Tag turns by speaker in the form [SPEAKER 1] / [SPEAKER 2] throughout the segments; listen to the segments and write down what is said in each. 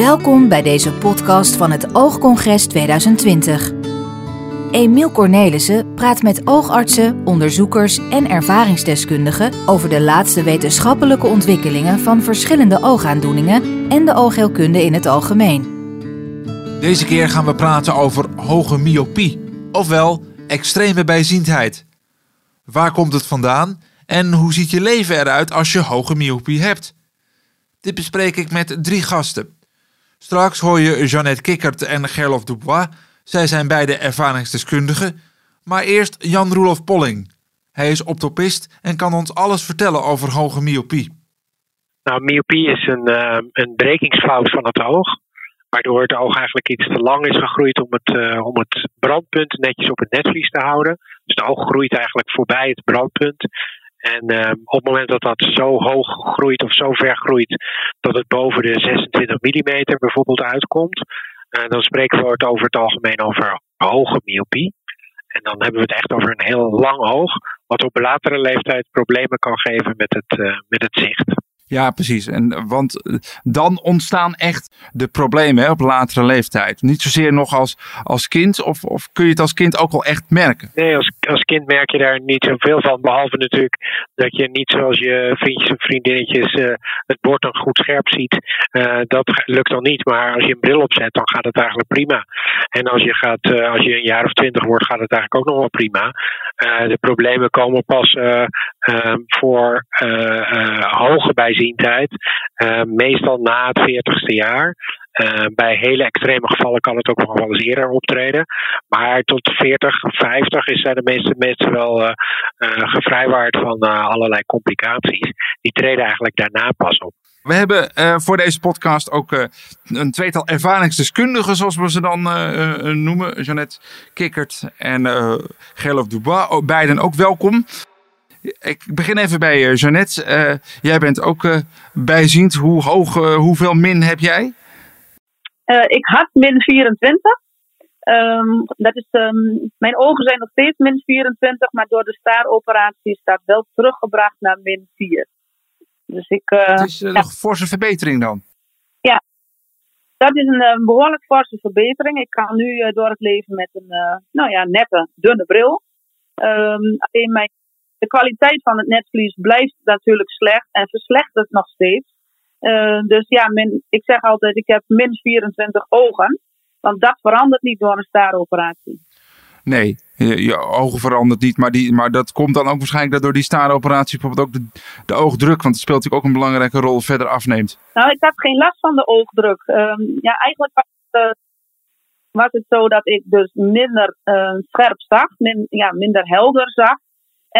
[SPEAKER 1] Welkom bij deze podcast van het Oogcongres 2020. Emiel Cornelissen praat met oogartsen, onderzoekers en ervaringsdeskundigen over de laatste wetenschappelijke ontwikkelingen van verschillende oogaandoeningen en de oogheelkunde in het algemeen.
[SPEAKER 2] Deze keer gaan we praten over hoge myopie, ofwel extreme bijziendheid. Waar komt het vandaan en hoe ziet je leven eruit als je hoge myopie hebt? Dit bespreek ik met drie gasten. Straks hoor je Jeannette Kikkert en Gerlof Dubois. Zij zijn beide ervaringsdeskundigen. Maar eerst Jan-Roelof Polling. Hij is optopist en kan ons alles vertellen over hoge myopie.
[SPEAKER 3] Nou, myopie is een, uh, een brekingsfout van het oog. Waardoor het oog eigenlijk iets te lang is gegroeid om het, uh, om het brandpunt netjes op het netvlies te houden. Dus het oog groeit eigenlijk voorbij het brandpunt. En uh, op het moment dat dat zo hoog groeit of zo ver groeit dat het boven de 26 mm bijvoorbeeld uitkomt, uh, dan spreken we het over het algemeen over hoge myopie. En dan hebben we het echt over een heel lang oog, wat op latere leeftijd problemen kan geven met het, uh, met het zicht.
[SPEAKER 2] Ja, precies. En, want eh, dan ontstaan echt de problemen op latere leeftijd. Niet zozeer nog als, als kind, of, of kun je het als kind ook al echt merken?
[SPEAKER 3] Nee, als, als kind merk je daar niet zoveel van. Behalve natuurlijk dat je niet zoals je vriendjes en vriendinnetjes uh, het bord dan goed scherp ziet. Dat lukt dan niet. Maar als je een bril opzet, dan gaat het eigenlijk prima. En als je, gaat, als je een jaar of twintig wordt, gaat het eigenlijk ook nog wel prima. de problemen komen pas voor hoge uh, meestal na het 40ste jaar. Uh, bij hele extreme gevallen kan het ook nog wel eens eerder optreden. Maar tot 40, 50 is zijn de meeste mensen wel uh, gevrijwaard van allerlei complicaties. Die treden eigenlijk daarna pas op.
[SPEAKER 2] We hebben voor deze podcast ook een tweetal ervaringsdeskundigen, zoals we ze dan noemen. Jeannette Kikkert en Gerlof Dubois. Oh, beiden ook welkom. Ik begin even bij uh, Jeannette. Uh, jij bent ook uh, bijziend. Hoe hoog, hoeveel min heb jij?
[SPEAKER 4] ik had min 24. Um, dat is, um, mijn ogen zijn nog steeds min 24, maar door de staaroperatie dat wel teruggebracht naar min 4.
[SPEAKER 2] Dus ik, het is een forse verbetering dan?
[SPEAKER 4] Ja, dat is een behoorlijk forse verbetering. Ik kan nu door het leven met een nou ja, nette, dunne bril. Um, alleen mijn de kwaliteit van het netvlies blijft natuurlijk slecht en verslechtert nog steeds. Uh, dus ja, min, ik zeg altijd, ik heb min 24 ogen. Want dat verandert niet door een staaroperatie.
[SPEAKER 2] Nee, je, je, ogen verandert niet. Maar, die, maar dat komt dan ook waarschijnlijk door die staaroperatie bijvoorbeeld ook de, de oogdruk. Want het speelt natuurlijk ook een belangrijke rol verder afneemt.
[SPEAKER 4] Nou, ik had geen last van de oogdruk. Um, ja, eigenlijk was het, uh, was het, zo dat ik dus minder uh, scherp zag. Min, ja, minder helder zag.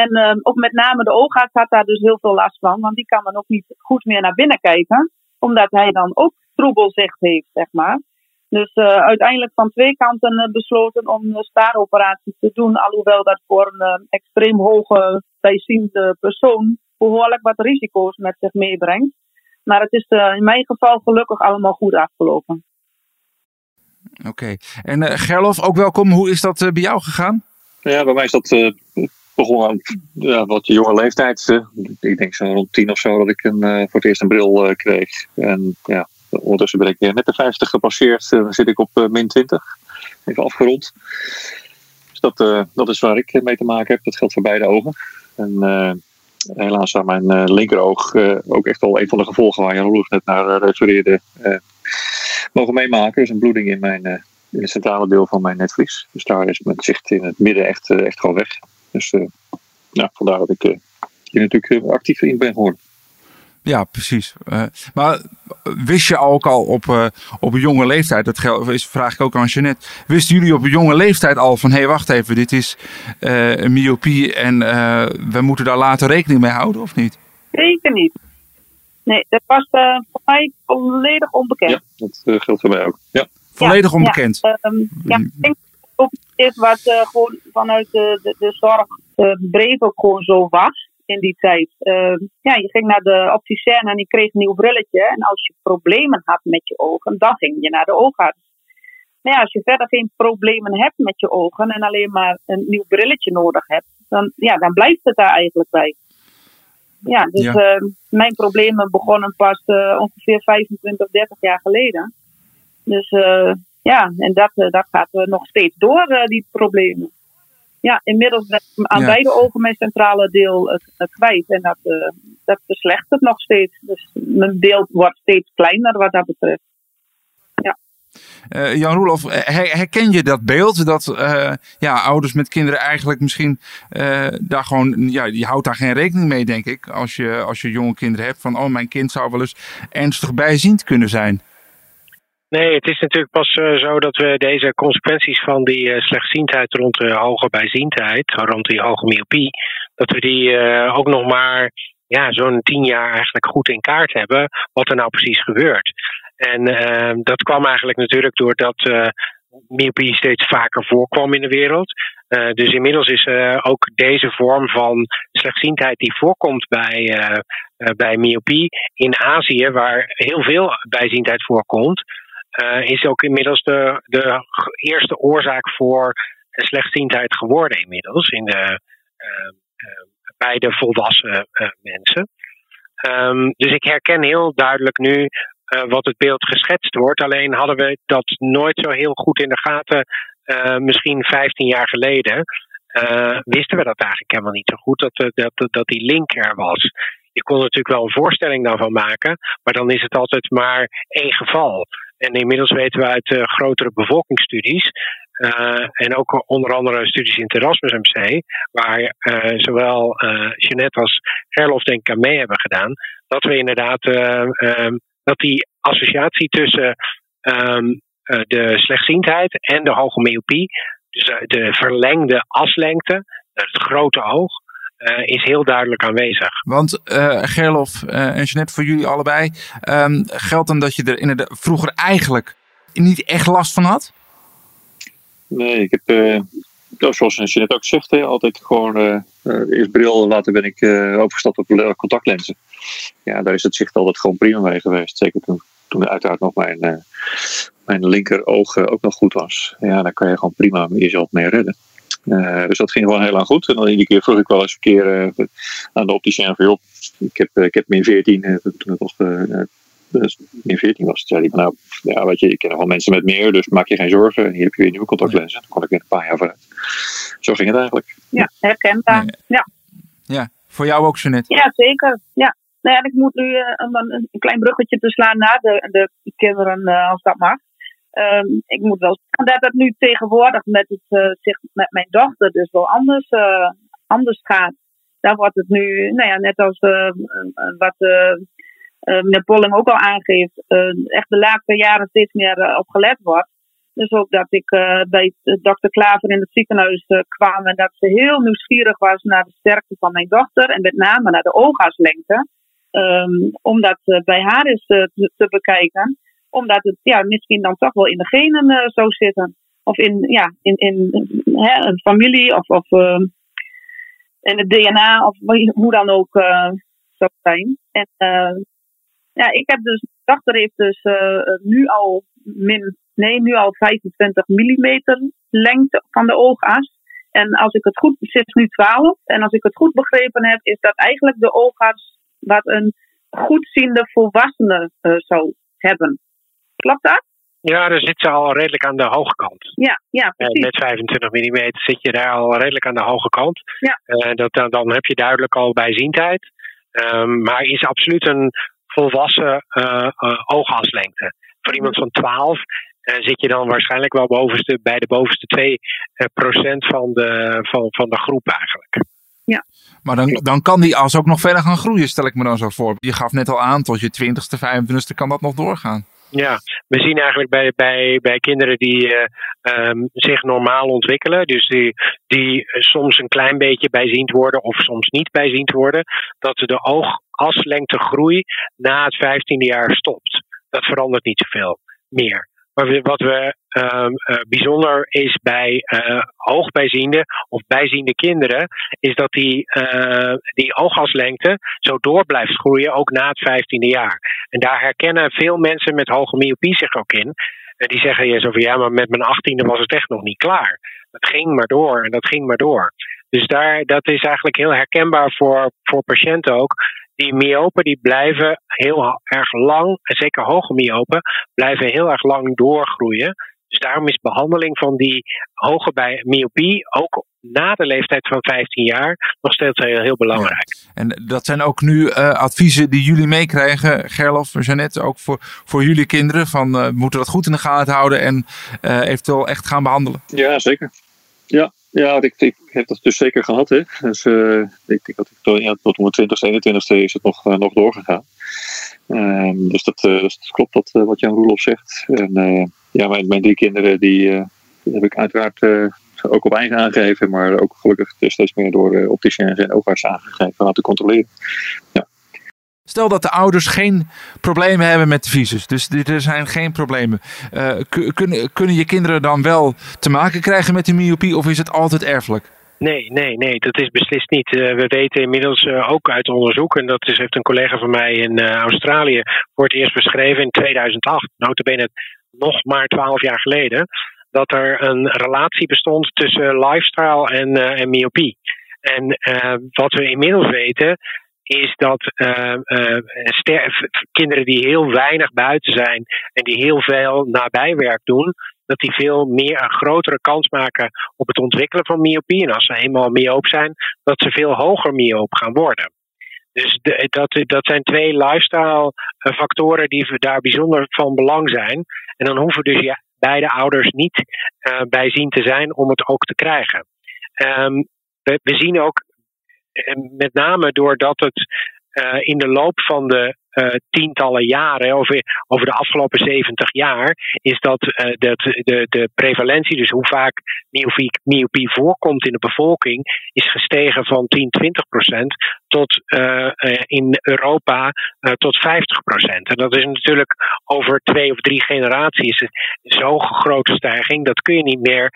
[SPEAKER 4] En uh, ook met name de oogarts had daar dus heel veel last van, want die kan dan ook niet goed meer naar binnen kijken, omdat hij dan ook troebelzicht heeft, zeg maar. Dus uh, uiteindelijk van twee kanten uh, besloten om een staaroperatie te doen, alhoewel dat voor een uh, extreem hoge bijziende persoon behoorlijk wat risico's met zich meebrengt. Maar het is in mijn geval gelukkig allemaal goed afgelopen.
[SPEAKER 2] Oké. Okay. En Gerlof, ook welkom. Hoe is dat bij jou gegaan?
[SPEAKER 5] Ja, bij mij is dat begon aan ja, wat jonge leeftijd. Uh, ik denk zo rond tien of zo dat ik een, uh, voor het eerst een bril uh, kreeg. En ja, ondertussen ben ik net de 50 gepasseerd. dan zit ik op min 20. Even afgerond. Dus dat, dat is waar ik mee te maken heb. Dat geldt voor beide ogen. En helaas aan mijn linkeroog ook echt wel een van de gevolgen waar Jan net naar refereerde. mogen meemaken. Dus een bloeding in mijn in het centrale deel van mijn netvlies. Dus daar is mijn zicht in het midden echt, echt gewoon weg. Dus uh, nou, vandaar dat ik uh, hier natuurlijk actief in ben geworden.
[SPEAKER 2] Ja, precies. Uh, maar wist je ook al op, uh, op een jonge leeftijd, dat is, vraag ik ook aan Jeannette, wisten jullie op een jonge leeftijd al van, hé hey, wacht even, dit is uh, een myopie en we moeten daar later rekening mee houden of niet?
[SPEAKER 4] Zeker niet. Nee, dat was voor mij volledig onbekend.
[SPEAKER 5] Ja, dat geldt voor mij ook. Ja.
[SPEAKER 2] Volledig ja, onbekend?
[SPEAKER 4] Ja, um, ja, ik denk ook is wat uh, gewoon vanuit de, de, de zorg uh, breed ook gewoon zo was in die tijd. Uh, ja, je ging naar de opticien en je kreeg een nieuw brilletje. En als je problemen had met je ogen, dan ging je naar de oogarts. Maar ja, als je verder geen problemen hebt met je ogen en alleen maar een nieuw brilletje nodig hebt, dan, ja, dan blijft het daar eigenlijk bij. Ja, dus ja. mijn problemen begonnen pas ongeveer 25, 30 jaar geleden. Dus ja, en dat, dat gaat nog steeds door, die problemen. Ja, inmiddels ben ik aan beide ogen mijn centrale deel kwijt. En dat, dat verslechtert nog steeds. Dus mijn beeld wordt steeds kleiner wat dat betreft.
[SPEAKER 2] Uh, Jan Roelof, herken je dat beeld dat uh, ja, ouders met kinderen eigenlijk misschien uh, daar gewoon, ja, je houdt daar geen rekening mee, denk ik, als je, als je jonge kinderen hebt, van oh, mijn kind zou wel eens ernstig bijziend kunnen zijn?
[SPEAKER 3] Nee, het is natuurlijk pas zo dat we deze consequenties van die slechtziendheid rond de hoge bijziendheid, rond die hoge myopie, dat we die ook nog maar ja, zo'n tien jaar eigenlijk goed in kaart hebben wat er nou precies gebeurt. En uh, dat kwam eigenlijk natuurlijk doordat myopie steeds vaker voorkwam in de wereld. Dus inmiddels is ook deze vorm van slechtziendheid die voorkomt bij, bij myopie in Azië, waar heel veel bijziendheid voorkomt, is ook inmiddels de, de eerste oorzaak voor slechtziendheid geworden inmiddels in de, bij de volwassen mensen. Um, dus ik herken heel duidelijk nu uh, wat het beeld geschetst wordt. Alleen hadden we dat nooit zo heel goed in de gaten, misschien 15 jaar geleden. Wisten we dat eigenlijk helemaal niet zo goed, dat, dat, dat die link er was. Je kon natuurlijk wel een voorstelling daarvan maken, maar dan is het altijd maar één geval. En inmiddels weten we uit grotere bevolkingsstudies uh, en ook onder andere studies in het Erasmus MC, waar uh, zowel uh, Jeanette als Gerlof denk ik aan mee hebben gedaan, dat we inderdaad dat die associatie tussen um, de slechtziendheid en de hoge myopie, dus de verlengde aslengte, het grote oog, uh, is heel duidelijk aanwezig.
[SPEAKER 2] Want uh, Gerlof en Jeanette, voor jullie allebei, um, geldt dan dat je er inderdaad vroeger eigenlijk niet echt last van had?
[SPEAKER 5] Nee, ik heb, zoals Jeanette ook zegt, hè, altijd gewoon eerst bril, later ben ik overgestapt op contactlenzen ja, daar is het zicht altijd gewoon prima mee geweest. Zeker toen, toen uiteraard nog mijn, uh, mijn linker oog ook nog goed was. Ja, daar kan je gewoon prima jezelf mee redden. Uh, dus dat ging gewoon heel lang goed. En dan iedere keer vroeg ik wel eens een keer uh, aan de opticien van, joh, ik heb, ik heb min 14, toen het nog dus min 14 was, zei hij van, nou, ja, weet je, ik ken nog wel mensen met meer, dus maak je geen zorgen. Hier heb je weer nieuwe contactlenzen. Dan kon ik weer een paar jaar vooruit. Zo ging het eigenlijk.
[SPEAKER 4] Ja, herkenbaar. Ja.
[SPEAKER 2] Ja, voor jou ook, Jeanette?
[SPEAKER 4] Ja, zeker. Ja. Nou ja, ik moet nu uh, een, een, klein bruggetje te slaan naar de, de kinderen, uh, als dat mag. Um, ik moet wel zeggen dat het nu tegenwoordig met, het, uh, zich, met mijn dochter dus wel anders, anders gaat. Daar wordt het nu, nou ja, net als wat meneer Polling ook al aangeeft, echt de laatste jaren steeds meer op gelet wordt. Dus ook dat ik bij dokter Klaver in het ziekenhuis kwam en dat ze heel nieuwsgierig was naar de sterkte van mijn dochter en met name naar de oogaslengte. Um, om dat bij haar eens te, bekijken. Omdat het ja, misschien dan toch wel in de genen zou zitten. Of in, ja, in, in hè, een familie of, of ehm, in het DNA of hoe dan ook zou zijn. En ja, ik heb dus, mijn dochter heeft dus nu al min Nee, nu al 25 mm lengte van de oogas. En als ik het goed, is nu 12. En als ik het goed begrepen heb, is dat eigenlijk de oogas wat een goedziende volwassene uh, zou hebben. Klopt dat?
[SPEAKER 3] Ja, dan zit ze al redelijk aan de hoge kant.
[SPEAKER 4] Ja, ja eh, precies.
[SPEAKER 3] met 25 mm zit je daar al redelijk aan de hoge kant.
[SPEAKER 4] Ja.
[SPEAKER 3] Uh, dat, dan, dan heb je duidelijk al bijziendheid. Um, maar is absoluut een volwassen uh, oogaslengte. Voor iemand van 12 uh, zit je dan waarschijnlijk wel bovenste, bij de bovenste 2% uh, procent van, de, van, van de groep eigenlijk.
[SPEAKER 4] Ja.
[SPEAKER 2] Maar dan, dan kan die as ook nog verder gaan groeien, stel ik me dan zo voor. Je gaf net al aan, tot je 20ste, 25ste kan dat nog doorgaan.
[SPEAKER 3] Ja, we zien eigenlijk bij, bij, bij kinderen die uh, um, zich normaal ontwikkelen, dus die, die soms een klein beetje bijziend worden of soms niet bijziend worden, dat de oogaslengtegroei na het 15e jaar stopt. Dat verandert niet zoveel meer. Maar wat we bijzonder is bij uh, hoogbijziende of bijziende kinderen, is dat die, uh, die oogaslengte zo door blijft groeien, ook na het vijftiende jaar. En daar herkennen veel mensen met hoge myopie zich ook in. En die zeggen je zo van ja, maar met mijn achttiende was het echt nog niet klaar. Dat ging maar door en dat ging maar door. Dus daar, dat is eigenlijk heel herkenbaar voor, voor patiënten ook die myopen die blijven heel erg lang, en zeker hoge myopen, blijven heel erg lang doorgroeien. Dus daarom is behandeling van die hoge bij myopie ook na de leeftijd van 15 jaar nog steeds heel, heel belangrijk.
[SPEAKER 2] En dat zijn ook nu uh, adviezen die jullie meekrijgen, Gerlof, Jeannette, ook voor, voor jullie kinderen. Van uh, moeten dat goed in de gaten houden en uh, eventueel echt gaan behandelen.
[SPEAKER 5] Ja, zeker. Ja, ja ik, ik heb dat dus zeker gehad. Hè. Dus, ik denk dat ik tot, ja, tot mijn 20ste, 21ste is het nog, nog doorgegaan. Ehm, dus, dat, dus dat klopt dat, wat Jan Roelof zegt. En ja, mijn, mijn drie kinderen die, die heb ik uiteraard ook op eigen aangegeven, maar ook gelukkig steeds meer door uh, opticiens en oogartsen aangegeven laten controleren. Ja.
[SPEAKER 2] Stel dat de ouders geen problemen hebben met de visus, dus er zijn geen problemen. Uh, kunnen, kunnen je kinderen dan wel te maken krijgen met de myopie of is het altijd erfelijk?
[SPEAKER 3] Nee, nee, nee, dat is beslist niet. Uh, we weten inmiddels uh, ook uit onderzoek, en dat is, heeft een collega van mij in uh, Australië voor het eerst beschreven in 2008, notabene nog maar twaalf jaar geleden, dat er een relatie bestond tussen lifestyle en, en myopie. En uh, wat we inmiddels weten is dat uh, kinderen die heel weinig buiten zijn en die heel veel nabijwerk doen, dat die veel meer een grotere kans maken op het ontwikkelen van myopie. En als ze eenmaal myoop zijn, dat ze veel hoger myoop gaan worden. Dus dat, dat zijn twee lifestyle factoren die daar bijzonder van belang zijn. En dan hoeven dus je beide ouders niet uh, bij zien te zijn om het ook te krijgen. Um, we, we, zien ook, eh, met name doordat het in de loop van de tientallen jaren, over, over de afgelopen 70 jaar, is dat, uh, dat de, de prevalentie, dus hoe vaak myopie, voorkomt in de bevolking, is gestegen van 10, 20 procent tot uh, in Europa tot 50 procent. En dat is natuurlijk over twee of drie generaties zo'n grote stijging, dat kun je niet meer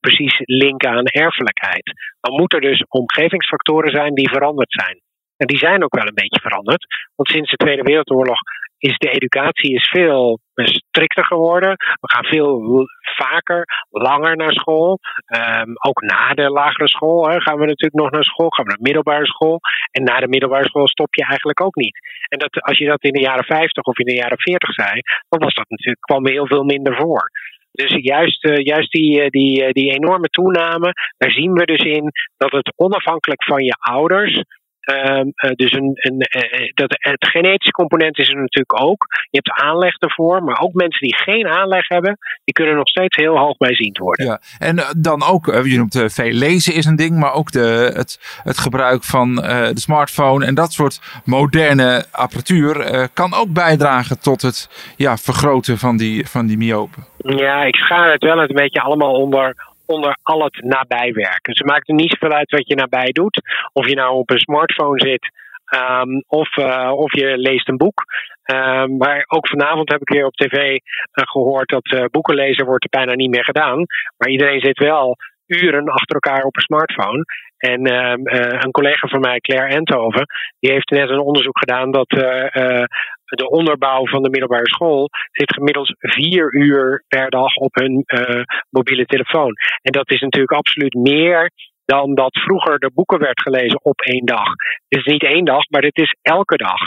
[SPEAKER 3] precies linken aan erfelijkheid. Dan moeten er dus omgevingsfactoren zijn die veranderd zijn. En die zijn ook wel een beetje veranderd. Want sinds de Tweede Wereldoorlog is de educatie is veel strikter geworden. We gaan veel vaker, langer naar school. Um, ook na de lagere school hè, gaan we natuurlijk nog naar school. Gaan we naar middelbare school. En na de middelbare school stop je eigenlijk ook niet. En dat, als je dat in de jaren 50 of in de jaren 40 zei, dan was dat natuurlijk, kwam er heel veel minder voor. Dus juist, uh, juist die, uh, die, uh, die enorme toename, daar zien we dus in dat het onafhankelijk van je ouders dus een, een, uh, dat, het genetische component is er natuurlijk ook. Je hebt aanleg ervoor, maar ook mensen die geen aanleg hebben, die kunnen nog steeds heel hoog bijziend worden.
[SPEAKER 2] Ja, en dan ook, je noemt veel lezen is een ding, maar ook de, het, het gebruik van de smartphone en dat soort moderne apparatuur kan ook bijdragen tot het ja, vergroten van die, van die myopen.
[SPEAKER 3] Ja, ik schaar het wel een beetje allemaal onder onder al het nabijwerken. Ze maakt er niet zoveel uit wat je nabij doet. Of je nou op een smartphone zit um, of, uh, of je leest een boek. Um, maar ook vanavond heb ik weer op tv uh, gehoord dat uh, boeken lezen wordt er bijna niet meer gedaan. Maar iedereen zit wel uren achter elkaar op een smartphone. En uh, een collega van mij, Claire Enthoven, die heeft net een onderzoek gedaan dat de onderbouw van de middelbare school zit gemiddeld vier uur per dag op hun mobiele telefoon. En dat is natuurlijk absoluut meer dan dat vroeger de boeken werd gelezen op één dag. Het is niet één dag, maar het is elke dag.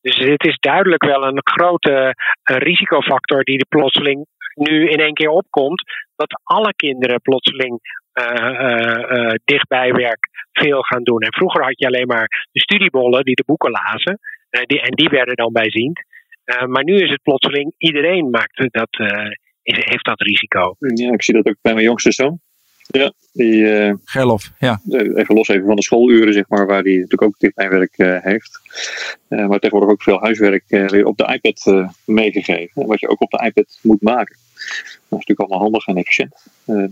[SPEAKER 3] Dus het is duidelijk wel een grote risicofactor die er plotseling nu in één keer opkomt. Dat alle kinderen plotseling uh, dichtbijwerk veel gaan doen. En vroeger had je alleen maar de studiebollen die de boeken lazen. Die, en die werden dan bijziend. maar nu is het plotseling, iedereen maakt dat, is, heeft dat risico.
[SPEAKER 5] Ja, ik zie dat ook bij mijn jongste zoon. Ja, die. Uh,
[SPEAKER 2] Gerlof, ja.
[SPEAKER 5] Even los even van de schooluren, zeg maar, waar hij natuurlijk ook dichtbijwerk uh, heeft. Uh, maar tegenwoordig ook veel huiswerk weer op de iPad meegegeven. Wat je ook op de iPad moet maken. Dat is natuurlijk allemaal handig en efficiënt.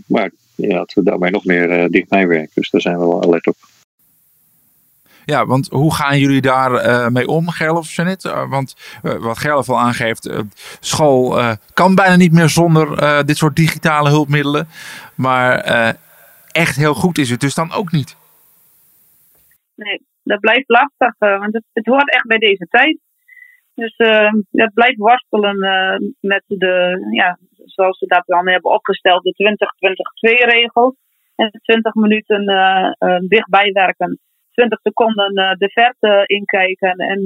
[SPEAKER 5] maar ja, dat we daarbij nog meer uh, dichtbij Dus daar zijn we wel alert op.
[SPEAKER 2] Ja, want hoe gaan jullie daar uh, mee om, Gerlof Janet? Uh, want uh, wat Gerlof al aangeeft, school kan bijna niet meer zonder dit soort digitale hulpmiddelen. Maar echt heel goed is het dus dan ook niet.
[SPEAKER 4] Nee, dat blijft lastig, want het, het, hoort echt bij deze tijd. Dus dat blijft worstelen met de, ja, zoals we dat dan hebben opgesteld, de 20-20-2-regel. En 20 minuten uh, uh, dichtbij werken, 20 seconden de verte inkijken en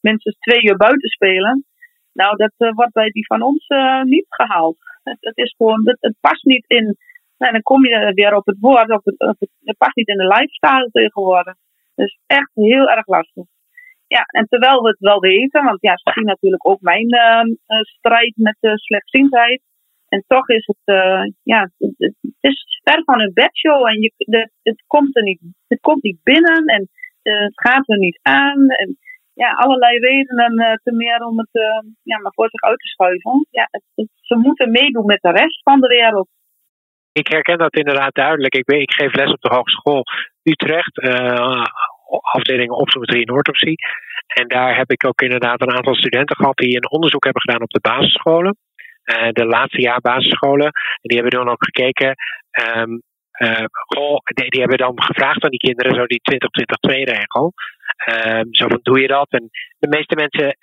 [SPEAKER 4] minstens twee uur buiten spelen. Nou, dat wordt bij die van ons niet gehaald. Het, is gewoon, het, het, past niet in. Nou, dan kom je weer op het woord, op het, het, het past niet in de lifestyle tegenwoordig. Dus echt heel erg lastig. Ja, en terwijl we het wel weten, want ja, ze zien natuurlijk ook mijn strijd met de slechtziendheid. En toch is het, uh, ja, het, het, is ver van een bedshow en je, de, het, komt er niet, het komt niet binnen en uh, het gaat er niet aan. En ja, allerlei redenen te meer om het ja, maar voor zich uit te schuiven. Ja, ze moeten meedoen met de rest van de wereld.
[SPEAKER 3] Ik herken dat inderdaad duidelijk. Ik, ben, ik geef les op de Hogeschool Utrecht, afdeling optometrie en orthopsie. En daar heb ik ook inderdaad een aantal studenten gehad die een onderzoek hebben gedaan op de basisscholen. Uh, de laatste jaar basisscholen. En die hebben dan ook gekeken. Um, uh, goh, die, die, hebben dan gevraagd aan die kinderen, zo die 20-20-2-regel. Um, zo van, doe je dat? En de meeste mensen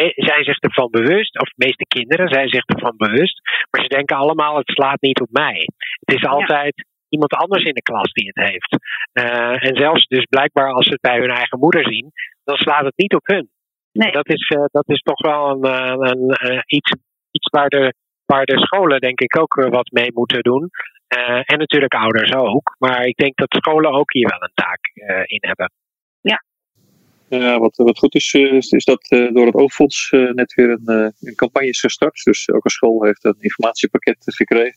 [SPEAKER 3] uh, zijn zich ervan bewust, of de meeste kinderen zijn zich ervan bewust, maar ze denken allemaal, het slaat niet op mij. Het is altijd, iemand anders in de klas die het heeft. Uh, en zelfs dus blijkbaar als ze het bij hun eigen moeder zien, dan slaat het niet op hun. Nee. Dat, is, uh, dat is toch wel een, uh, een iets, iets waar, de, waar de scholen denk ik ook wat mee moeten doen. en natuurlijk ouders ook. Maar ik denk dat scholen ook hier wel een taak in hebben.
[SPEAKER 4] Ja.
[SPEAKER 5] Ja, wat, wat goed is, is, is dat door het Oogfonds net weer een, een campagne is gestart. Dus elke school heeft een informatiepakket gekregen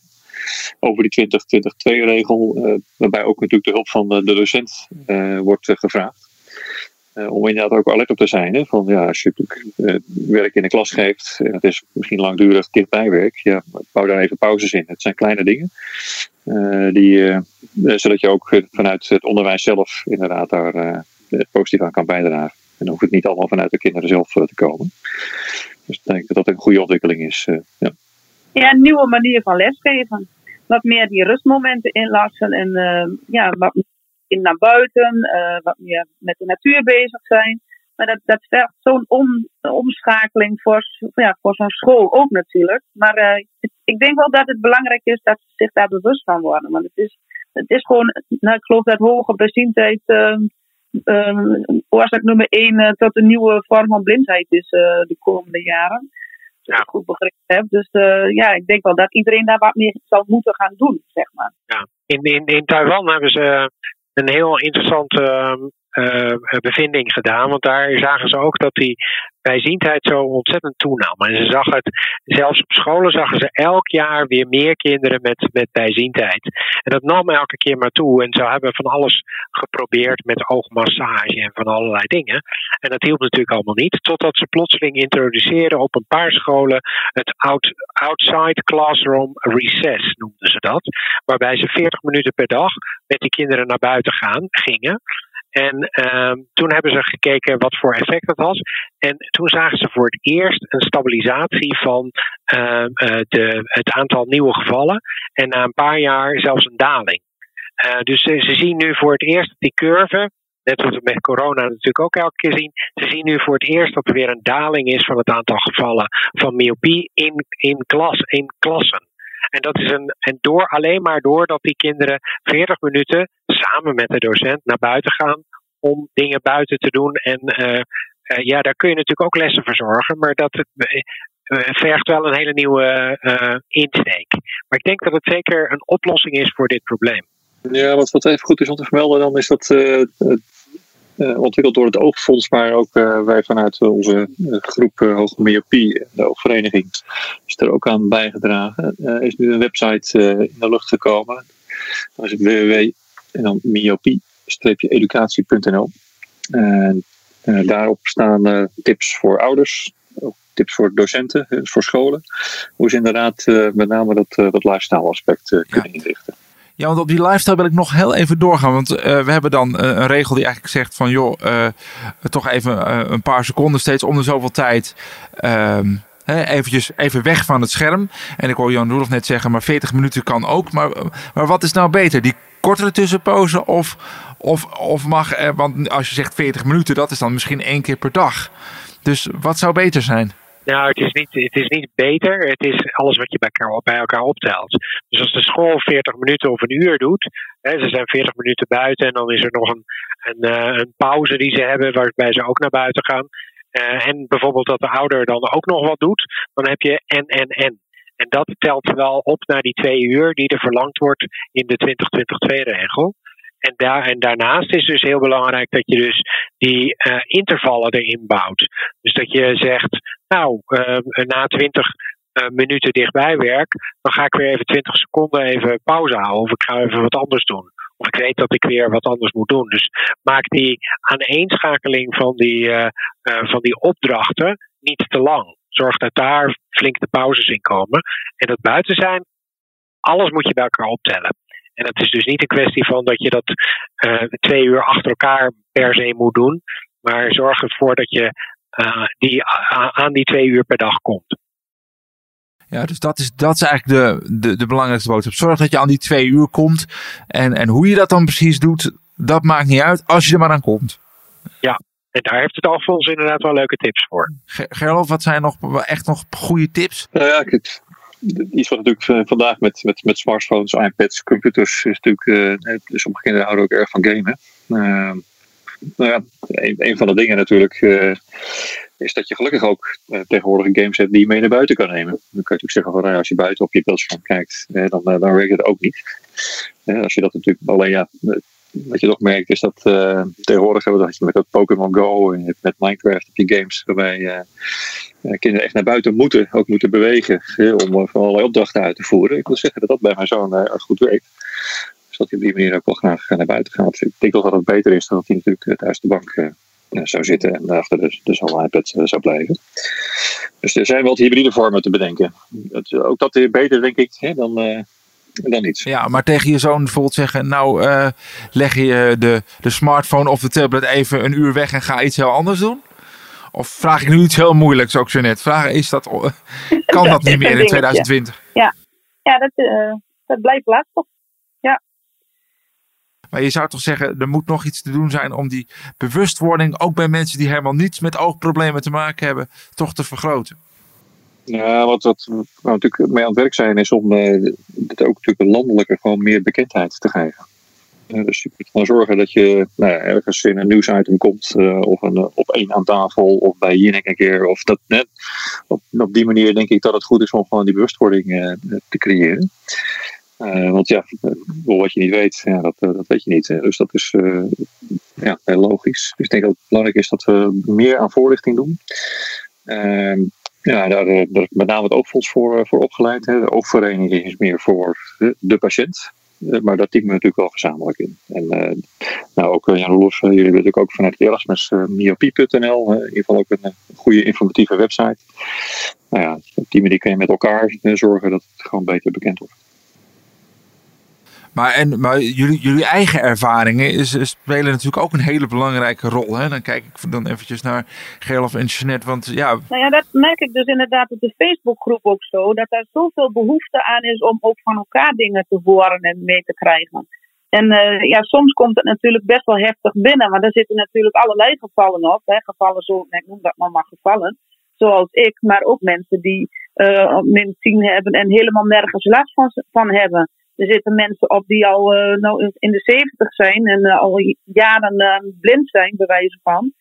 [SPEAKER 5] over die 20-20-2-regel, uh, eh, waarbij ook natuurlijk de hulp van de, docent uh, wordt uh, om inderdaad ook alert op te zijn. Hè, van, ja, als je werk in de klas geeft, en het is misschien langdurig dichtbijwerk, ja, bouw daar even pauzes in. Het zijn kleine dingen, die, zodat je ook vanuit het onderwijs zelf inderdaad daar positief aan kan bijdragen. En dan hoeft het niet allemaal vanuit de kinderen zelf te komen. Dus ik denk dat dat een goede ontwikkeling is. ja.
[SPEAKER 4] Ja, een nieuwe manier van lesgeven. Wat meer die rustmomenten inlassen en ja, wat meer naar buiten, uh, wat meer met de natuur bezig zijn. Maar dat, dat vergt zo'n om, omschakeling voor, ja, voor zo'n school ook natuurlijk. Maar uh, ik denk wel dat het belangrijk is dat ze zich daar bewust van worden. Want het is, het is gewoon, nou, ik geloof dat hoge beziendheid oorzaak nummer één tot een nieuwe vorm van blindheid is de komende jaren ja. ik goed begrepen heb. Dus ja, ik denk wel dat iedereen daar wat meer zou moeten gaan doen, zeg maar.
[SPEAKER 3] Ja, in, in, in Taiwan hebben ze een heel interessante uh, bevinding gedaan. Want daar zagen ze ook dat die bijziendheid zo ontzettend toenam. En ze zag het, zelfs op scholen zagen ze elk jaar weer meer kinderen met, met bijziendheid. En dat nam elke keer maar toe. En ze hebben van alles geprobeerd met oogmassage en van allerlei dingen. En dat hielp natuurlijk allemaal niet. Totdat ze plotseling introduceerden op een paar scholen het out, outside classroom recess, noemden ze dat. Waarbij ze 40 minuten per dag met die kinderen naar buiten gaan, gingen. En uh, toen hebben ze gekeken wat voor effect dat was. En toen zagen ze voor het eerst een stabilisatie van uh, de, het aantal nieuwe gevallen. En na een paar jaar zelfs een daling. Uh, dus ze, zien nu voor het eerst die curve. Net zoals we met corona natuurlijk ook elke keer zien. Ze zien nu voor het eerst dat er weer een daling is van het aantal gevallen van myopie in, in, klas, in klassen. En dat is een, en door, alleen maar doordat die kinderen 40 minuten samen met de docent naar buiten gaan om dingen buiten te doen. En uh, uh, ja, daar kun je natuurlijk ook lessen voor zorgen, maar dat uh, vergt wel een hele nieuwe insteek. Maar ik denk dat het zeker een oplossing is voor dit probleem.
[SPEAKER 5] Ja, wat, wat even goed is om te vermelden, dan is dat uh, ontwikkeld door het Oogfonds, maar ook uh, wij vanuit onze uh, groep Hoge Myopie, de Oogvereniging, is er ook aan bijgedragen. Er is nu een website in de lucht gekomen. Dat is het en dan myopie-educatie.nl. En daarop staan tips voor ouders, ook tips voor docenten, voor scholen, hoe ze inderdaad met name dat, dat lifestyle aspect kunnen inrichten.
[SPEAKER 2] Ja, want op die lifestyle wil ik nog heel even doorgaan. Want we hebben dan een regel die eigenlijk zegt van joh, toch even een paar seconden steeds om de zoveel tijd. Eventjes even weg van het scherm. En ik hoor Jan Roelof net zeggen, maar 40 minuten kan ook. Maar, maar wat is nou beter? Die kortere tussenpozen of, of, of mag... want als je zegt 40 minuten, dat is dan misschien één keer per dag. Dus wat zou beter zijn?
[SPEAKER 3] Nou, het is, niet, het is niet beter. Het is alles wat je bij elkaar, bij elkaar optelt. Dus als de school 40 minuten of een uur doet, hè, ze zijn 40 minuten buiten en dan is er nog een, een, eh, een pauze die ze hebben waarbij ze ook naar buiten gaan. Uh, en bijvoorbeeld dat de ouder dan ook nog wat doet, dan heb je en, en, en. En dat telt wel op naar die twee uur die er verlangd wordt in de 2022-regel. En, daar, en daarnaast is dus heel belangrijk dat je dus die uh, intervallen erin bouwt. Dus dat je zegt, nou, uh, na 20 uh, minuten dichtbij werk, dan ga ik weer even 20 seconden even pauze houden. Of ik ga even wat anders doen. Of ik weet dat ik weer wat anders moet doen. Dus maak die aaneenschakeling van die, van die opdrachten niet te lang. Zorg dat daar flink de pauzes in komen. En dat buiten zijn, alles moet je bij elkaar optellen. En het is dus niet een kwestie van dat je dat uh, twee uur achter elkaar per se moet doen. Maar zorg ervoor dat je die, aan die twee uur per dag komt.
[SPEAKER 2] Ja, dus dat is, dat is eigenlijk de, de, de belangrijkste boodschap. Zorg dat je aan die twee uur komt. En, en hoe je dat dan precies doet, dat maakt niet uit als je er maar aan komt.
[SPEAKER 3] Ja, en daar heeft het Alfons inderdaad wel leuke tips voor.
[SPEAKER 2] Gerlof, wat zijn nog echt nog goede tips?
[SPEAKER 5] Nou ja, ik, iets wat natuurlijk vandaag met, met, met smartphones, iPads, computers is natuurlijk. Uh, sommige kinderen houden ook erg van gamen. Uh, nou ja, een, een, van de dingen natuurlijk uh, is dat je gelukkig ook tegenwoordig games hebt die je mee naar buiten kan nemen. Dan kan je natuurlijk zeggen van nou als je buiten op je beeldscherm kijkt, dan, dan werkt het ook niet. als je dat natuurlijk alleen ja, wat je toch merkt is dat uh, tegenwoordig hebben dat met dat Pokémon Go en met Minecraft heb je games waarbij uh, kinderen echt naar buiten moeten, ook moeten bewegen om van allerlei opdrachten uit te voeren. Ik wil zeggen dat dat bij mijn zoon uh, goed werkt. Dus dat hij op die manier ook wel graag naar buiten gaat. Ik denk dat dat beter is dan dat hij natuurlijk thuis de bank zou zitten en achter de, de zo'n iPad zou blijven. Dus er zijn wel hybride vormen te bedenken. Dat, ook dat is beter, denk ik, hè, dan dan iets.
[SPEAKER 2] Ja, maar tegen je zoon bijvoorbeeld zeggen, nou uh, leg je de, de smartphone of de tablet even een uur weg en ga iets heel anders doen? Of vraag ik nu iets heel moeilijks ook zo net? Vragen is dat, kan dat niet meer in 2020?
[SPEAKER 4] Ja, ja dat, uh, dat blijft lastig.
[SPEAKER 2] Maar je zou toch zeggen, er moet nog iets te doen zijn om die bewustwording, ook bij mensen die helemaal niets met oogproblemen te maken hebben, toch te vergroten?
[SPEAKER 5] Ja, wat, wat we natuurlijk mee aan het werk zijn, is om uh, het ook natuurlijk landelijker gewoon meer bekendheid te geven. Dus je moet gewoon zorgen dat je nou, ergens in een nieuwsitem komt, uh, of een, op één aan tafel, of bij Jinek een keer. Of dat, net, op, op, die manier denk ik dat het goed is om gewoon die bewustwording te creëren. Want ja, wat je niet weet, ja, dat, dat weet je niet. Dus dat is ja, logisch. Dus ik denk dat het belangrijk is dat we meer aan voorlichting doen. Ehm, ja, daar, eh, daar met name het oogfonds voor, eh, voor opgeleid. Hè. De oogvereniging is meer voor de patiënt. Eh, maar dat typen we natuurlijk wel gezamenlijk in. En nou, ook Jan Roelof, jullie hebben natuurlijk ook vanuit Erasmus uh, myopie.nl, in ieder geval ook een, goede informatieve website. Nou ja, op die manier kan je met elkaar zorgen dat het gewoon beter bekend wordt.
[SPEAKER 2] Maar, en, maar jullie, jullie eigen ervaringen spelen natuurlijk ook een hele belangrijke rol. Hè? Dan kijk ik dan eventjes naar Gerlof en Jeanette. Want, ja...
[SPEAKER 4] Nou ja, dat merk ik dus inderdaad op de Facebookgroep ook zo. Dat er zoveel behoefte aan is om ook van elkaar dingen te horen en mee te krijgen. En uh, ja, soms komt het natuurlijk best wel heftig binnen. Maar er zitten natuurlijk allerlei gevallen op. Hè? Gevallen zo, ik noem dat maar maar gevallen. Zoals ik, maar ook mensen die uh, min 10 hebben en helemaal nergens last van, van hebben. Er zitten mensen op die al uh, nou in de zeventig zijn en uh, al jaren uh, blind zijn, bij wijze van.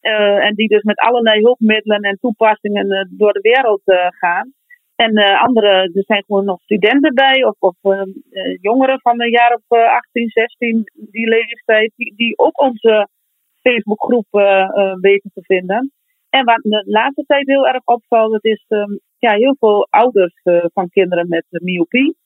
[SPEAKER 4] en die dus met allerlei hulpmiddelen en toepassingen door de wereld gaan. En andere, er zijn gewoon nog studenten bij, of, of jongeren van een jaar of 18, 16, die leeftijd, die, die ook onze Facebookgroep weten te vinden. En wat de laatste tijd heel erg opvalt, dat is um, ja, heel veel ouders van kinderen met myopie.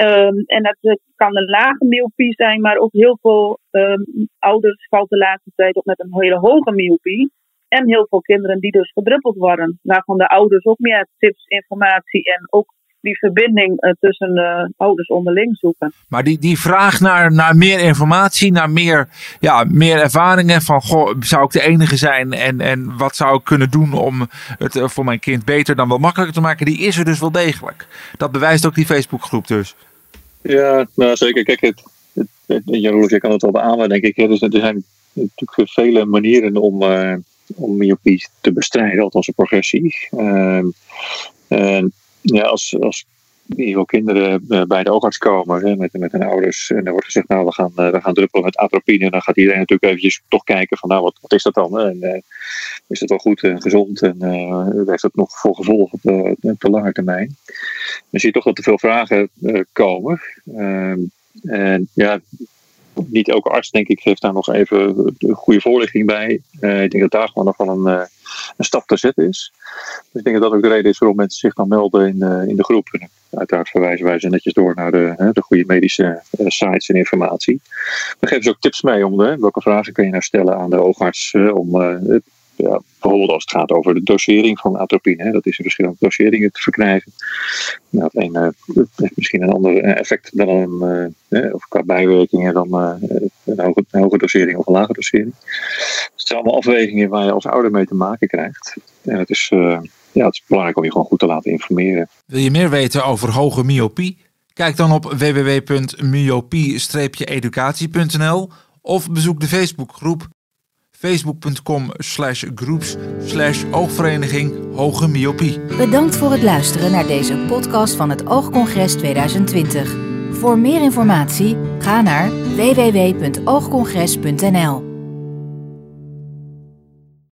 [SPEAKER 4] Um, en dat kan een lage myopie zijn, maar ook heel veel um, ouders valt de laatste tijd op met een hele hoge myopie. En heel veel kinderen die dus verdruppeld worden. Waarvan de ouders ook meer tips, informatie en ook die verbinding uh, tussen uh, ouders onderling zoeken.
[SPEAKER 2] Maar die, die vraag naar, naar meer informatie, naar meer, ja, meer ervaringen van goh, zou ik de enige zijn en, en wat zou ik kunnen doen om het uh, voor mijn kind beter dan wel makkelijker te maken, die is er dus wel degelijk. Dat bewijst ook die Facebookgroep dus.
[SPEAKER 5] Ja, nou zeker. Kijk, het, het, het, je kan het wel beamen, denk ik. Dus er zijn natuurlijk vele manieren om, uh, om myopie te bestrijden, althans een progressie. Ehm, en ja, als, als geval kinderen eh, bij de oogarts komen hè, met, met hun ouders. En er wordt gezegd, nou, we gaan, uh, we gaan druppelen met atropine. Dan gaat iedereen natuurlijk eventjes toch kijken van, nou, wat, wat is dat dan? En uh, is het wel goed en gezond? En heeft het nog voor gevolgen op de, lange termijn? Dan zie je toch dat er veel vragen komen. Ehm, en ja, niet elke arts, denk ik, geeft daar nog even de goede voorlichting bij. ik denk dat daar gewoon nog wel een, een stap te zetten is. Dus ik denk dat dat ook de reden is waarom mensen zich dan melden in, in de groep. Uiteraard verwijzen wij ze netjes door naar de, de goede medische sites en informatie. We geven ze ook tips mee om de, welke vragen kun je nou stellen aan de oogarts om ja, bijvoorbeeld als het gaat over de dosering van atropine. Hè, dat is in verschillende doseringen te verkrijgen. Nou, het een uh, heeft misschien een ander effect dan een, uh, of qua bijwerkingen dan een, hoge, hoge, dosering of een lage dosering. Dus het zijn allemaal afwegingen waar je als ouder mee te maken krijgt. En het is, ja, het is belangrijk om je gewoon goed te laten informeren.
[SPEAKER 6] Wil je meer weten over hoge myopie? Kijk dan op www.myopie-educatie.nl of bezoek de Facebookgroep facebook.com slash groups slash oogvereniging Hoge Myopie.
[SPEAKER 1] Bedankt voor het luisteren naar deze podcast van het Oogcongres 2020. Voor meer informatie ga naar www.oogcongres.nl